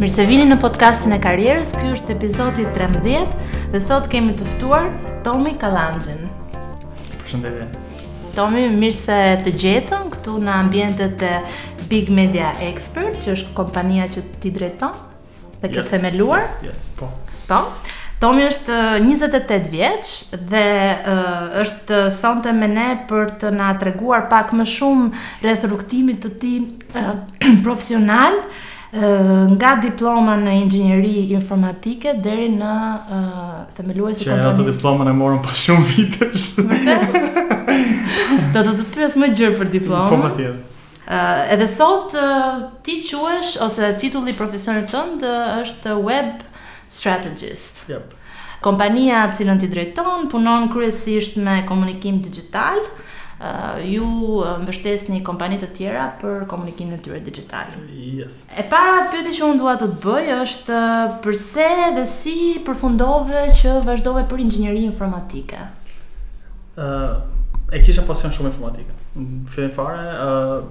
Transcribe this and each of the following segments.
Mirë se vini në podcastin e karrierës, ky është epizodi 13 dhe sot kemi të ftuar Tomi Kallanxhin. Përshëndetje. Tomi, mirë se të gjetëm këtu në ambientet e Big Media Expert, që është kompania që ti drejton. E ke themeluar? Yes, yes, po. Po. Tomi është 28 vjeç dhe uh, është sonte me ne për të na treguar pak më shumë rreth rrugëtimit të tij uh, profesional uh, nga diploma në inxhinieri informatike deri në uh, themelues e kompanisë. Që atë diplomën e mora pas shumë vitesh. Do të të pyes më gjerë për diplomën. Po patjetër. Edhe sot ti quhesh ose titulli i profesionit tënd është web strategist. Yep. Kompania të cilën ti drejton punon kryesisht me komunikim dixhital. Ju mbështesni kompani të tjera për komunikimin e tyre dixhital. Yes. E para pyetje që unë dua të të bëj është përse dhe si përfundove që vazhdove për inxhinieri informatike? Ë e kisha pasion shumë informatikën. Në fillim fare ë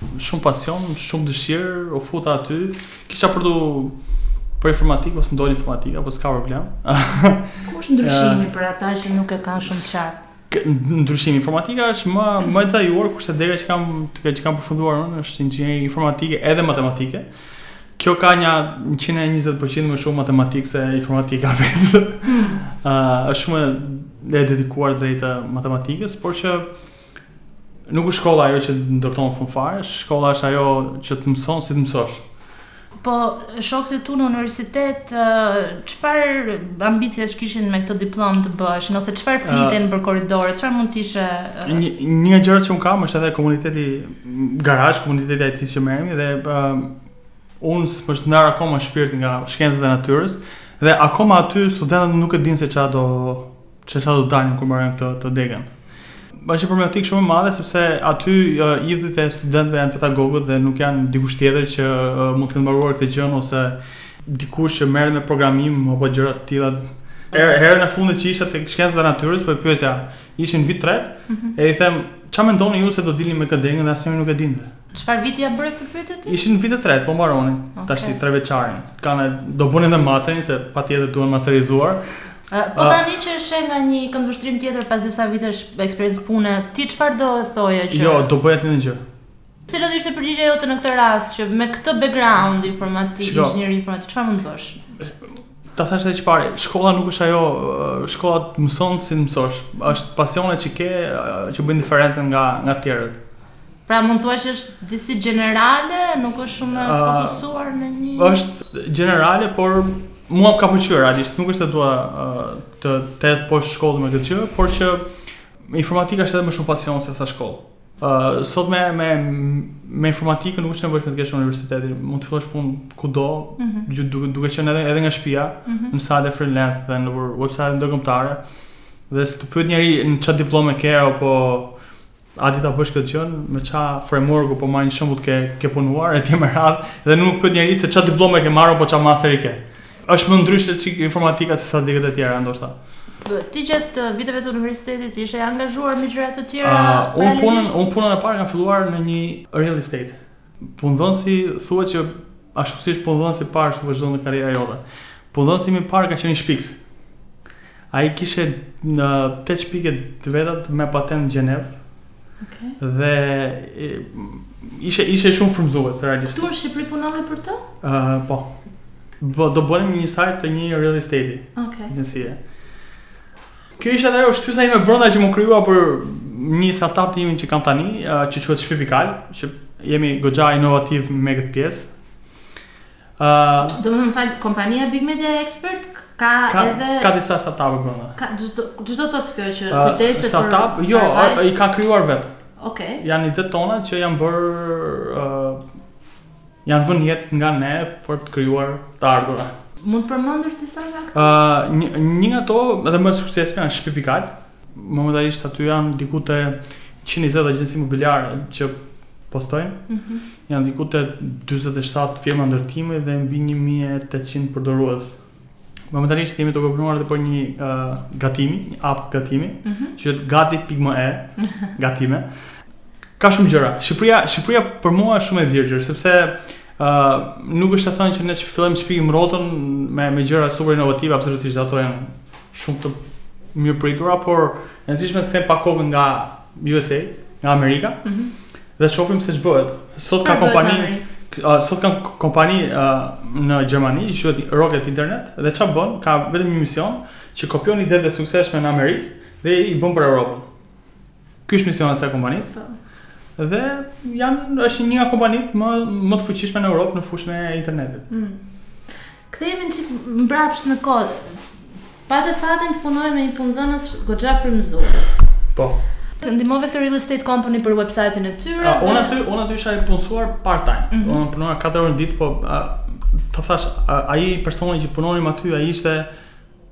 shumë pasion, shumë dëshirë, u futa aty. Kisha për të për informatikë, ose ndonjë informatika, apo s'ka problem. Ku është ndryshimi për ata që nuk e kanë shumë të qartë? Ndryshimi, informatika është më më e detajuar, kurse dega që kam të që kam përfunduar unë është inxhinieri informatike edhe matematike. Kjo ka nja 120% më shumë matematikë se informatika vetë. Ëh, është shumë e dedikuar drejt matematikës, por që nuk është shkolla ajo që të ndërton në fund fare, shkolla është ajo që të mëson si të mësosh. Po shokët e tu në universitet çfarë ambiciesh kishin me këtë diplomë të bëheshin ose çfarë ah. flitej për korridore, çfarë mund të ishe një një nga gjërat që un kam është edhe komuniteti Garazh, komuniteti IT që merremi dhe un s'është ndarë akoma shpirt nga shkencat e natyrës dhe akoma aty studentët nuk e dinë se çfarë do Që çfarë do të dalin kur mbarojnë këtë degën? Është një problematikë shumë e madhe sepse aty idhujt e studentëve janë pedagogët dhe nuk janë dikush tjetër që mund të kenë mbaruar këtë gjë ose dikush që merret me programim apo gjëra të tilla. Herë herën e fundit që isha tek shkencat e natyrës, po i pyesja, ishin vit tret, mm -hmm. e i them, "Çfarë mendoni ju se do dilni me këtë degën dhe asnjëri nuk e dinte?" Çfarë viti ja bëre këtë pyetje ti? Ishin vitet e tretë, po mbaronin. Okay. Ta zëmë tre vjeçarin. Ka do bënin edhe masterin se patjetër duhen masterizuar. Uh, po tani që është nga një këndvështrim tjetër pas disa vitesh eksperiencë pune, ti çfarë do thoje që Jo, do bëhet njëjta gjë. Cila do ishte përgjigjja jote në këtë rast që me këtë background informatik, inxhinier informatik, çfarë mund të bësh? Ta thashë edhe më parë, shkolla nuk është ajo, shkolla të mëson si të mësosh. Është pasioni që ke që bën diferencën nga nga të tjerët. Pra mund të thuash që është disi gjenerale, nuk është shumë e ah, fokusuar në një... është gjenerale, por mua më ka pëlqyer realisht, nuk është se dua ah, ta hedh poshtë shkollën me këtë gjë, por që informatika është edhe më shumë pasion se sa shkollë. Ah, sot me, me, me informatikën nuk është e nevojshme të kesh bërë universitetin, mund të fillosh punë kudo, mm -hmm. duke, duke qenë edhe, edhe nga shpia, mm -hmm. në sajte freelance dhe në website ndërkombëtare, dhe s'të pyet njeri në ça diplome ke, apo A di ta bësh këtë gjë? Me ça framework po marrin shembull ke ke punuar etj me radhë dhe nuk pyet njeri se çfarë diplomë ke marrë apo çfarë masteri ke. Është më ndryshe çik informatika se sa degët e tjera ndoshta. Ti gjatë uh, viteve të universitetit ishe angazhuar me gjëra të tjera? Uh, unë punën, unë punën e parë kam filluar në një real estate. Punëdhënësi thuhet që ashtu si është punëdhënësi i parë që vazhdon karriera jote. Punëdhënësi im i parë ka qenë një shpikës. Ai kishte tetë shpikje të veta me patentë në Gjenevë. Okay. Dhe ishte ishte shumë frymëzues realisht. Këtu në Shqipëri punoje për të? Ëh, uh, po. Do bënim një sajt të një real estate. Okej. Okay. Agjencie. Kjo ishte ajo shtysa ime brenda që m'u krijua për një startup timin që kam tani, që quhet Shpi.al, që jemi goxha inovativ me këtë pjesë. Uh, do më falë, kompania Big Media Expert ka, ka edhe... Ka disa startup-e brenda. Ka, do të thotë kjo që uh, kujdeset për... Startup, jo, i kam krijuar vetë. Okej. Okay. Janë idetë tona që janë bërë... Uh, Janë vënë në jetë nga ne për të krijuar të ardhura. Mund të përmendësh disa nga këto? Ëh, një, një nga ato, dhe më e suksesshmja Shpi.al. Momentalisht aty janë diku te 120 agjenci imobiliare që postojnë. Mm -hmm. Janë diku te 47 firma ndërtimi dhe mbi 1800 përdorues. Momentalisht jemi duke punuar edhe për një uh, gatimi, një app gatimi, mm -hmm. që është gati.me, gatime. Ka shumë gjëra. Shqipëria, Shqipëria për mua është shumë e virgjër, sepse uh, nuk është e thënë që ne të fillojmë të shpikim rrotën me, me gjëra super inovative, absolutisht ato janë shumë të mirëpritura, por e rëndësishme të kthejmë pak kokën nga USA, nga Amerika, mm -hmm Dhe të shohim se ç'bëhet. Sot ka kompani sot ka kompani në Gjermani, që quhet Rocket Internet dhe ç'a bën, ka vetëm një mision që kopjon idetë e suksesshme në Amerikë dhe i bën për Europën. Ky është misioni i kësaj kompanisë. Dhe janë është një nga kompanitë më më të fuqishme në Europë në fushën e internetit. Mm. Kthehemi një çik mbrapsht në kohë. Pate fatin të punoje me një punëdhënës goxha frymëzues. Po. Ndihmove këtë real estate company për website-in e tyre dhe. Unë aty, unë aty isha i punësuar part time. Ëh. Unë punoja katër orë në ditë, po ta thash, ai personi që punonim aty, ai ishte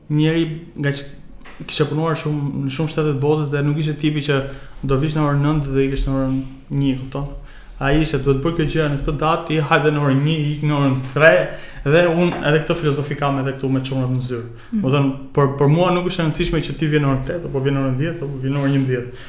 Njeri, ngaqë kishte punuar shumë, në shumë shtete të botës dhe nuk ishte tipi që do vish në orën nëntë do ikësh në orën një, kupton? Ai ishte, duhet bërë kjo gjë në këtë datë, ti hajde në orën një, ik në orën tre, dhe unë edhe këtë filozofi kam edhe këtu me çunat në zyrë. Mm. Domethënë, për, për mua nuk është e rëndësishme që ti vjen në orën 8, apo vjen në orën 10, apo vjen në orën 11.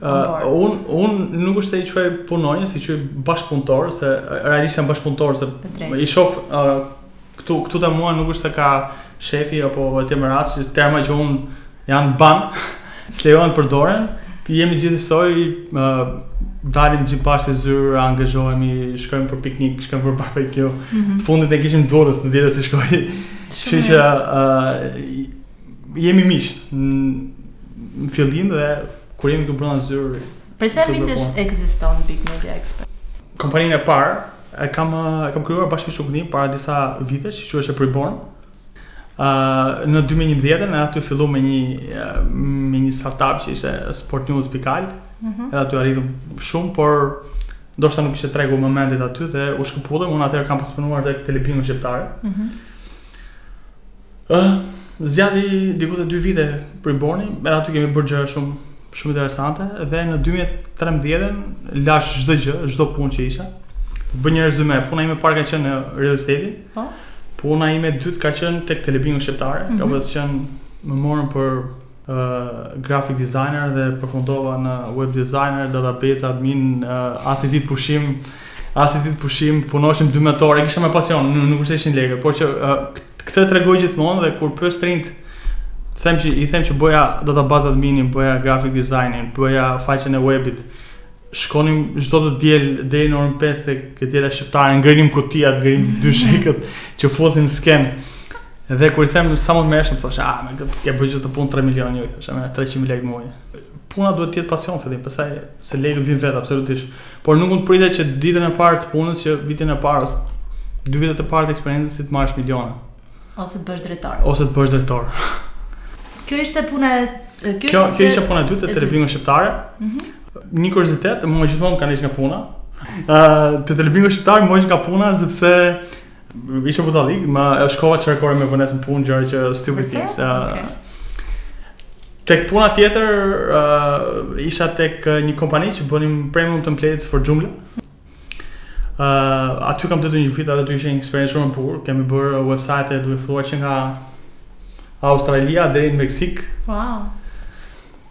Uh, un un nuk është se i quaj punonjës, i quaj bashkëpunëtorë, se realisht janë bashkëpunëtorë se i shoh uh, këtu këtu te mua nuk është se ka shefi apo etj me radhë, si terma që janë ban, s'lejohen të përdoren, jemi gjithë njësoj uh, dalim gjithë bashkë si zyrë, angazhohemi, shkojmë për piknik, shkojmë për barbecue. Mm -hmm. Të fundit e kishim në Durrës në ditët që shkoi. Kështu që uh, jemi miq në fillim dhe Kur jemi këtu brenda zyrë. Për sa vitesh ekziston Big Media Expert? Kompaninë e parë e kam e kam krijuar bashkë me një shokun tim para disa vitesh, që quhej Preborn. Ë uh, në 2011 ne aty filluam me një me një startup që ishte Sport News pikë al. Mm -hmm. Edhe aty arritëm shumë, por ndoshta nuk ishte tregu i momentit aty dhe u shkëputëm, unë atëherë kam pas punuar tek Telebingo Shqiptare. Mm -hmm. Ë, zgjati diku te 2 vite Preborni, edhe aty kemi bërë gjëra shumë shumë interesante dhe në 2013-ën lash çdo gjë, çdo punë që isha. Bëj një rezume, puna ime e parë ka qenë në real estate. Po. Puna ime e dytë ka qenë tek Telebingo Shqiptare, mm -hmm. ka mhm. pas qenë më morën për uh, graphic designer dhe përfundova në web designer, database admin, uh, asnjë ditë pushim, asnjë ditë pushim, punoshim 12 orë, kisha me pasion, nuk, nuk është se ishin lekë, por që uh, Këtë tregoj gjithmonë dhe kur pres të rinjtë them që i them që bëja database adminin, bëja graphic designin, bëja faqen e webit. Shkonim çdo të diel deri në orën 5 tek E diela shqiptare, ngrinim kutia, ngrinim mm. dyshekët që futeshin në skenë. Dhe kur i them sa merresha më thoshin, "Ah, me këtë ke bërë këtë punë 3 milionë, jo, u thosha, "Me 300 mijë lekë në muaj." Puna duhet të jetë pasion në fillim, pastaj se lekët vijnë vetë absolutisht. Por nuk mund të pritet që ditën e parë të punës, që vitin e parë ose dy vitet e parë të eksperiencës ti të marrësh miliona. Ose të bëhesh drejtor. Ose të bëhesh drejtor. kjo ishte puna e kjo kjo, kjo ishte puna e dytë te Telebingo Shqiptare. Ëh. Mm Një kuriozitet, më gjithmonë kanë heq nga puna. Ëh, uh, te Telebingo Shqiptare më hoqën nga puna sepse Ishte budallallëk, ma shkova çerek ore me vonesë në punë, gjëra që stupid things. Okay. Tek puna tjetër, uh, isha tek një kompani që bënim premium templates for Joomla. Uh, aty kam ndejtur një vit, edhe aty ishte një eksperiencë shumë e bukur, kemi bërë website duke filluar që nga Australia deri në Meksik. Wow.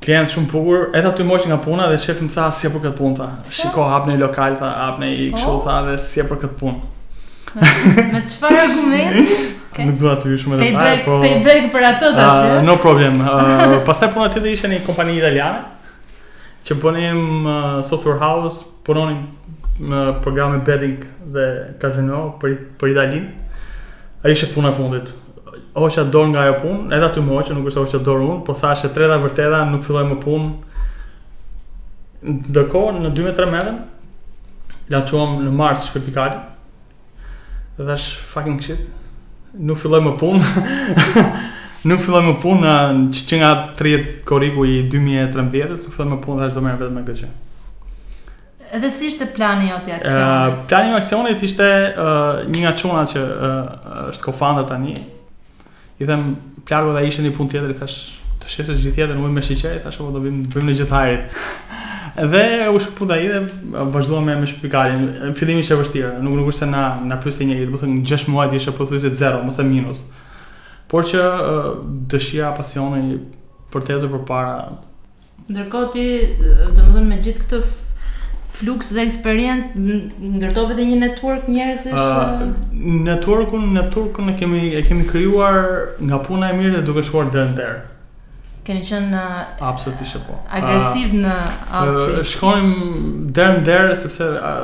Klient shumë të bukur, edhe aty më hoqën nga puna dhe shefi më tha s'je për këtë punë, tha. Shiko, hap ndonjë lokal, tha, hap ndonjë kështu, tha, se s'je për këtë punë. Me çfarë argumenti? Okay. Nuk dua të hyj në detaje, po. Pay break për atë tash. Uh, no problem. Uh, pastaj puna tjetër ishte në një kompani italiane që bënim uh, software house Punonim me programe betting dhe kazino për, për Italinë. Ajo ishte puna e fundit. Hoqa dorë nga ajo punë, edhe aty më hoqën, nuk është se hoqa dorë unë, po thashe e treta e vërteta, nuk filloj më punë. Ndërkohë, në 2013-ën, lançuam në mars shpërpikalin, E thashë fucking shit. Nuk filloj më punë. nuk filloj më punë që, që nga 30 korriku i 2013, nuk filloj më punë dhe thashë do merrem vetëm me këtë. Edhe si ishte plani jot i aksionit? Uh, plani i aksionit ishte uh, një nga çunat që uh, është co-founder tani, I them plako, dhe ishte në një punë tjetër, i thash të shesë gjithë jetën tuj më shikuar, i thash o po, do vish, bëjmë një gjë të hajrit. dhe u shkëput dhe ai dhe vazhduam me, me shpikarin, fillimi qe i vështirë, nuk nuk është se na, na pyeste njeri, domethënë 6 muaj ishte pothuajse zero, mos minus. Por qe dëshira, pasioni, për të ecur përpara, Ndërkohë ti, domethënë me gjithë këtë fluks dhe eksperiencë, ndërtove dhe një network njerëzish? Uh, networkun, networkun e kemi e kemi krijuar nga puna e mirë dhe duke shkuar derë në derë. Keni qenë uh, absolutisht po. Agresiv uh, në outreach. Uh, shkonim derë në derë sepse uh,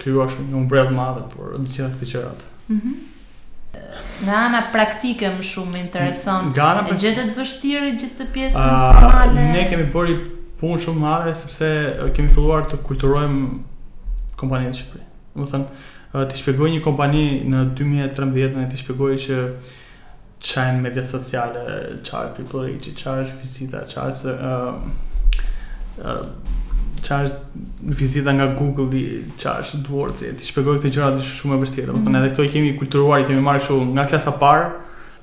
Ky është një ombrellë e madhe për të gjitha këto gjërat. Mhm. Nga ana praktike më shumë më intereson. Nga ana praktike e gjetët të vështirë gjithë këtë pjesën uh, formale. Ne kemi bërë punë shumë madhe sepse kemi filluar të kulturojmë kompanitë në Shqipëri. Domethënë, uh, t'i shpjegoje një kompanie në 2013 ne t'i shpjegoje që Ça janë mediat sociale, ça janë Triple H, ça janë vizita, ça janë... Ça janë vizita nga Google-i, ça është AdWords-i, t'i shpjegoje këto gjërat ishte shumë e vështirë, mm -hmm. edhe këto i kemi kulturuar, i kemi marrë kështu nga klasa e parë,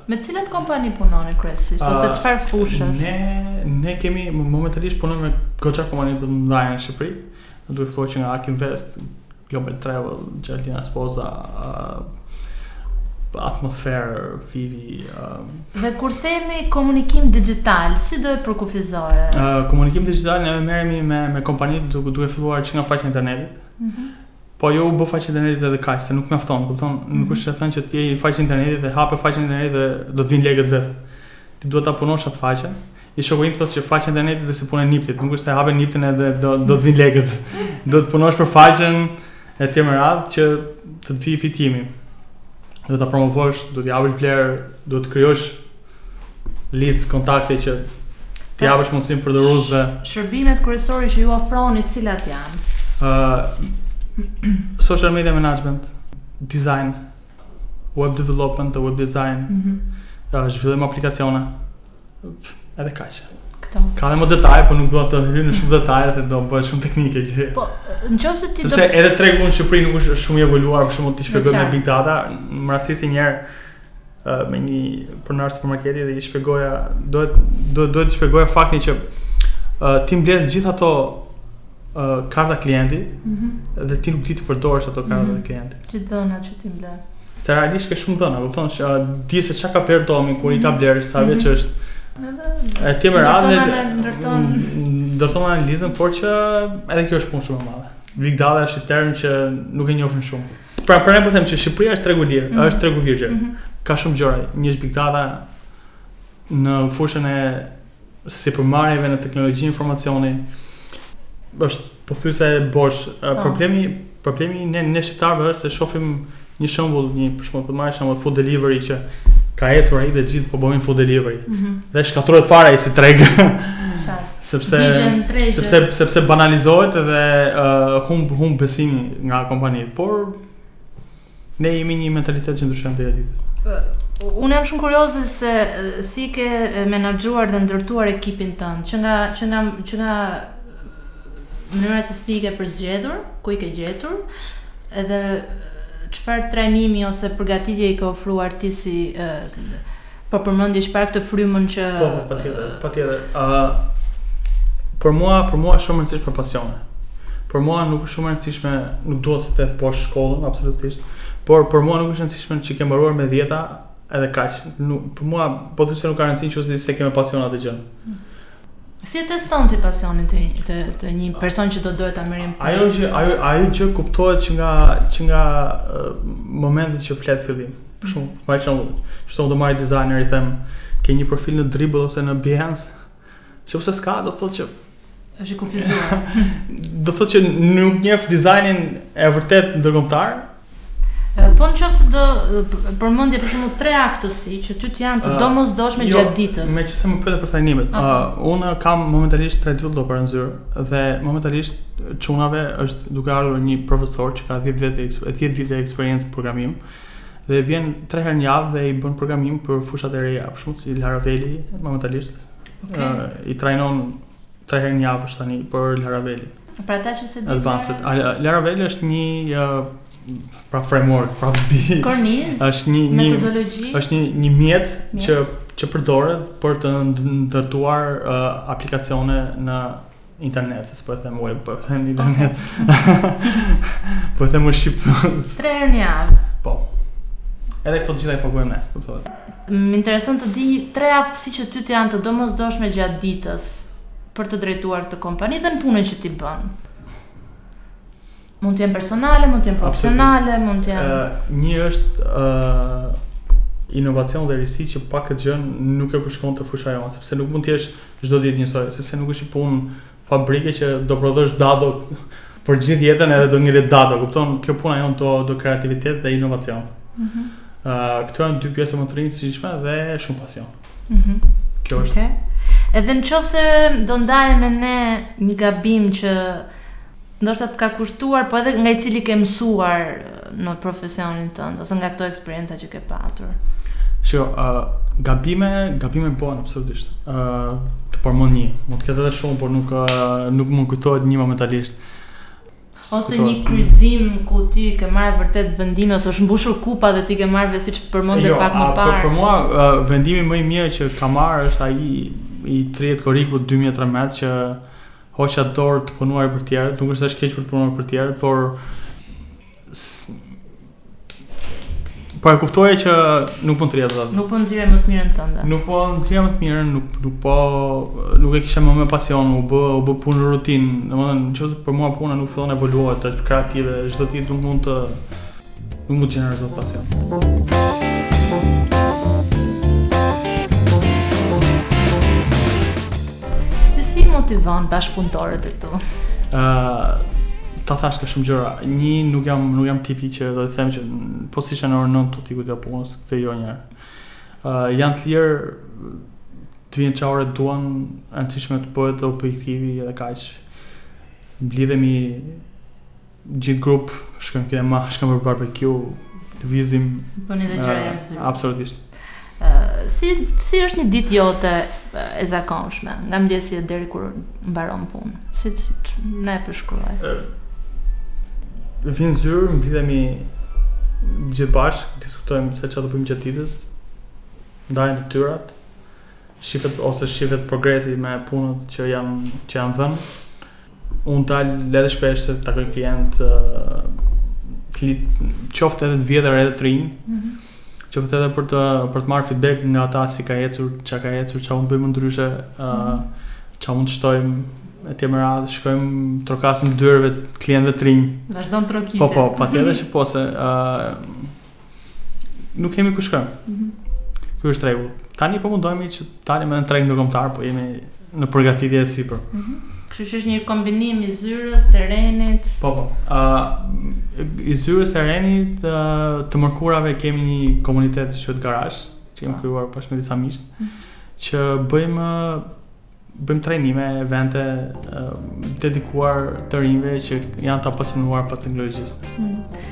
Me cilat kompani punoni kryesisht ose çfarë fushë? Ne ne kemi momentalisht punojmë me goxha kompani të mëdha në Shqipëri. Do të thotë që nga AK-Invest, Global Travel, Geraldina Sposa, uh, atmosferë, vivi... Uh... Dhe kur themi komunikim digital, si do e përkufizoje? Uh, komunikim digital, ne me merremi me, me kompanit duke, duke filluar që nga faqja e internetit, mm -hmm. Po jo u bë faqja e internetit edhe kaq, se nuk mjafton, kupton? Mm -hmm. Nuk është të thënë që ti je faqe internetit dhe hape faqe internetit dhe do të vinë lekët vetë. Ti duhet ta punosh atë faqen, Një shoku im thotë që faqja e internetit është si puna e niptit, nuk është se hape niptin edhe do, do të vinë lekët. do të punosh për faqen e tjemradh që të të vijë fitimi. Do ta promovosh, do t'i japësh vlerë, do të krijosh leads, kontakte që t'i, pra, japësh mundësinë përdoruesve. Shërbimet kryesore që ju ofroni cilat janë? Ë uh, social media management, design, web development, web design, mm -hmm. uh, zhvillim aplikacione, Edhe kaq. Këto. Ka edhe më detaje, por nuk dua të hyj në shumë detaje se do bëhet shumë teknike gjë. Po, nëse ti do Sepse edhe tregu në Shqipëri nuk është shumë i evoluar, për shembull t'i shpjegoj me Big Data, më rastisi një herë me një pronar supermarketi dhe i shpjegoja, do do doja t'i shpjegoja faktin që uh, ti mbledh të gjitha ato uh, karta klienti mm -hmm. dhe ti nuk di t'i përdorësh ato karta mm -hmm. klienti. Gjithë të dhënat që ti mbledh. Se realisht ke shumë të dhëna, kupton që di se çka ka bler Domi, kur i ka mhm. bler, sa vjeç mhm. është. E tjemradh ndërton ndërton analizën, por që edhe kjo është punë shumë e madhe. Big Data është një term që nuk e njohin shumë. Pra prandaj po them që Shqipëria është treg i lirë, mhm. është treg i virgjër. Ka shumë gjëra, një është Big Data në fushën e sipërmarrjeve në teknologjinë e informacionit është pothuajse bosh. Po. Problemi problemi i ne ne shqiptarëve është se shohim një shembull, një për shembull, të marr shembull food delivery që ka ecur ai dhe të gjithë po bëjnë food delivery. Mm -hmm. Dhe shkatërrohet fare ai si treg. sepse sepse sepse banalizohet dhe uh, humb humb besimi nga kompanitë. Por Ne jemi një mentalitet që ndryshon dita-ditës. Po, unë jam shumë kurioze se si e ke menaxhuar dhe ndërtuar ekipin tënd, që nga që nga që nga mënyra se si i ke përzgjedhur, ku i ke gjetur, edhe çfarë trajnimi ose përgatitje i ke ofruar ti si Po përmende pak këtë frymën që Po, po patjetër, patjetër. Ë uh, për mua, për mua është shumë e rëndësishme pasioni. Për mua nuk është shumë e rëndësishme, nuk dua ta hedh poshtë shkollën absolutisht, por për mua nuk është e rëndësishme që ke mbaruar me 10-a edhe kaq. Nuk për mua po thjesht nuk ka rëndësi nëse s'e ke me pasion atë gjë. Mm. Si e teston ti pasionin të të, të një person që do të duhet ta merrnim? Ajo që ajo ajo që kuptohet që nga që nga uh, momenti që flet fillim. Për shembull, për shembull, kur do marr designer, i them, ke një profil në Dribbble ose në Behance, në qoftë se s'ka, do të thotë që... është i konfuzuar. do të thotë që nuk njeh dizajnin e vërtetë ndërkombëtar, Po në qoftë se do përmendje për shembull tre aftësi që ty të janë të domosdoshme jo, gjatë ditës. Meqenëse më pyete për trajnimet. Uh, ah. unë kam momentalisht tre developer në zyrë dhe momentalisht çunave është duke ardhur një profesor që ka 10 vite, 10 vite eksperiencë programim. Uh, Dhe vjen tre herë në javë dhe i bën programim për fushat e reja, për shembull si Laraveli momentalisht. Okay. Uh, I trajnon tre herë në javë tani për Laravelin. Për ata që s'e dinë. Advanced. Laraveli është një uh, pra framework, pra bi. Kornizë. Është një metodologji. Është një një mjet, mjet. që që përdoret për të ndërtuar uh, aplikacione në internet, se s'po e them web, po e them internet. po e them më shqip. Tre herë në javë. Po. Edhe këto të gjitha i paguajmë ne, kuptohet. Më intereson të di tre aftësi që ty të janë të domosdoshme gjatë ditës për të drejtuar këtë kompani dhe në punën që ti bën. Mund të jenë personale, mund të jenë profesionale, mund të jenë... Një është uh, inovacion dhe risi që pa këtë gjë nuk e përshkon te fusha jonë, sepse nuk mund të jesh çdo ditë njësoj, sepse nuk është si punë fabrike që do prodhosh dado për gjithë jetën edhe do ngelet dado, kupton, kjo puna jonë do, do kreativitet dhe inovacion. Mm -hmm. uh, këto janë dy pjesët më të rëndësishme dhe shumë pasion. Mhm. Kjo është. Okay. Edhe në qoftë se do ndaje me ne një gabim që ndoshta të ka kushtuar, po edhe nga i cili ke mësuar në profesionin tënd ose nga këto eksperienca që ke patur. Shiko, uh, gabime, gabime bëhen absolutisht. Ë uh, të përmend një, mund të ketë edhe shumë, por nuk uh, nuk më kujtohet një momentalisht. Ose një kryqëzim ku ti ke marrë vërtet vendime ose është mbushur kupa dhe ti ke marrë vesh siç përmende jo, pak më parë. Jo, për mua vendimi më i mirë që kam marrë është ai i 30 korrikut 2013 që hoqa dorë të punuar për të tjerët, nuk është se është keq për të punuar për të tjerët, por Po e kuptoja që nuk mund të rrjedh atë. Nuk po nxirrje më të mirën tënde. Nuk po nxirrja më të mirën, nuk nuk po nuk e kisha më me pasion, u bë u bë punë rutinë. Domethënë, nëse për mua puna nuk fillon evoluohet, të jetë kreative, çdo ditë nuk mund të nuk mund të gjeneroj dot pasion. Ti si i motivon bashkëpunëtorët e tu? Ë ta thashë ka shumë gjëra. Një nuk jam nuk jam tipi që do t'i them që po s'ishe në orën 9 ti ik nga puna, këtë jo një. Ë janë të lirë të vinë ça ore duan, e rëndësishme të bëhet objektivi edhe kaq. Mblidhemi Gjithë grup shkojmë kinema, shkojmë për barbecue, lëvizim. Bëni dhe gjëra jashtë zyrës. Absolutisht. Si si është një ditë jote e zakonshme, nga mëngjesi deri kur mbaron punë? Si na e përshkruan? Vij në zyrë, mblidhemi gjithë bashkë, diskutojmë se çfarë do bëjmë gjatë ditës. Ndajmë detyrat. Shifet ose shifet progresi me punët që janë që janë dhënë. Unë dal edhe shpesh se takoj klientë qoftë edhe të vjetër edhe të rinj, mm -hmm. qoftë edhe për të, për të marrë feedback nga ata si ka ecur, ça ka ecur, ça mund të bëjmë ndryshe, mm -hmm. ça mund të shtojmë, e kështu me radhë, shkojmë trokasim dyerve të klientëve të rinj. Vazhdon troket. Po, po, patjetër që po se, uh, nuk kemi ku shkojmë. Mm -hmm. Ky është tregu. Tani po mundohemi që të dalim në treg ndërkombëtar, po jemi në përgatitje e sipër. Mm -hmm. Kështu që është një kombinim i zyrës, terrenit. Po po. Ë uh, i zyrës, terrenit, uh, të mërkurave kemi një komunitet që është Garazh, që kemi po. krijuar bashkë me disa miq, mm -hmm. që bëjmë Bëjmë trajnime, evente dedikuar të rinjve që janë të apasionuar pas teknologjisë. Mm.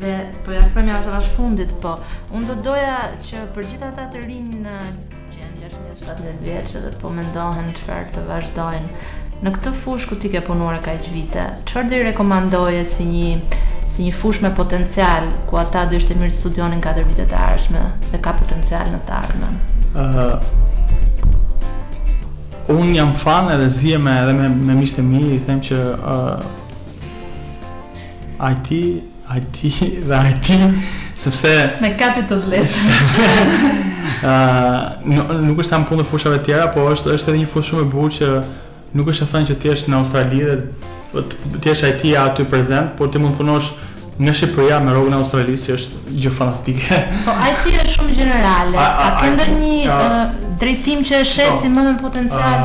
Dhe po i afrohemi avash avash fundit, po unë do doja që për gjithë ata të rinj që janë 16-17 vjeç dhe po mendohen çfarë të vazhdojnë në këtë fushë ku ti ke punuar kaq vite, Çfarë do i rekomandoje si një si një fushë me potencial ku ata do ishte mirë të studionin katër vitet e ardhshme dhe ka potencial në të ardhmen? Ëh. Uh, unë jam fan edhe zihem edhe me me miqtë e mi i them që ëh uh, IT, IT dhe IT sepse me capital letters. Ëh, uh, nuk është se jam kundër fushave të tjera, por është është edhe një fushë shumë e bukur që Nuk është e thënë që të jesh në Australi dhe të jesh IT aty prezent, por ti mund të punosh nga Shqipëria me rrogën e Australisë që është gjë fantastike. Po IT është shumë gjenerale. A ke ndonjë drejtim që e sheh po, si më me potencial?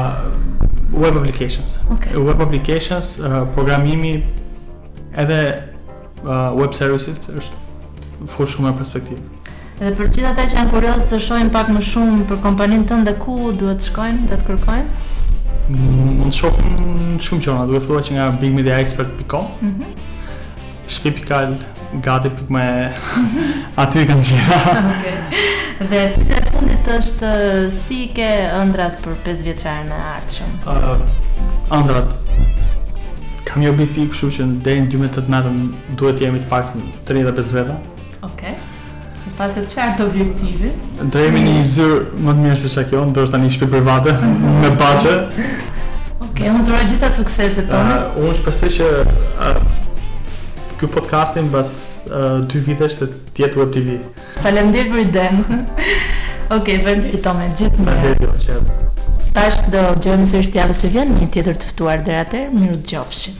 Web applications. Okay. Web applications, programimi edhe web services është fort shumë në perspektivë. Dhe për gjithë ata që janë kuriozë të shohin pak më shumë për kompaninë tënde ku duhet të shkojnë dhe të kërkojnë? Mund të shohin shumë gjëra, duke filluar që nga bigmediaexpert.com. Mm -hmm. Shpipikal gati pikë me aty kanë gjëra. Okej. Okay. Dhe pyetja e fundit është si i ke ëndrrat për 5 vjeçarin e ardhshëm? Ë uh, ëndrrat kam një objektiv kështu që deri në 2018 duhet të jemi të paktën 35 veta. Okej. Okay. E paske të qartë objektivin. Do jemi në një zyrë më të mirë se sa kjo, ndoshta një shtëpi private me bahçe. Okej, unë të uroj gjitha sukseset Toma. Uh, unë shpresoj që uh, ky podcasti mbas uh, dy vitesh të jetë Web TV. Faleminderit për idenë. Okej, okay, faleminderit Tome, gjithmonë. Faleminderit, qe. Tash do dëgjohemi sërish javën që vjen me një tjetër të ftuar deri atëherë, mirudëgjofshim.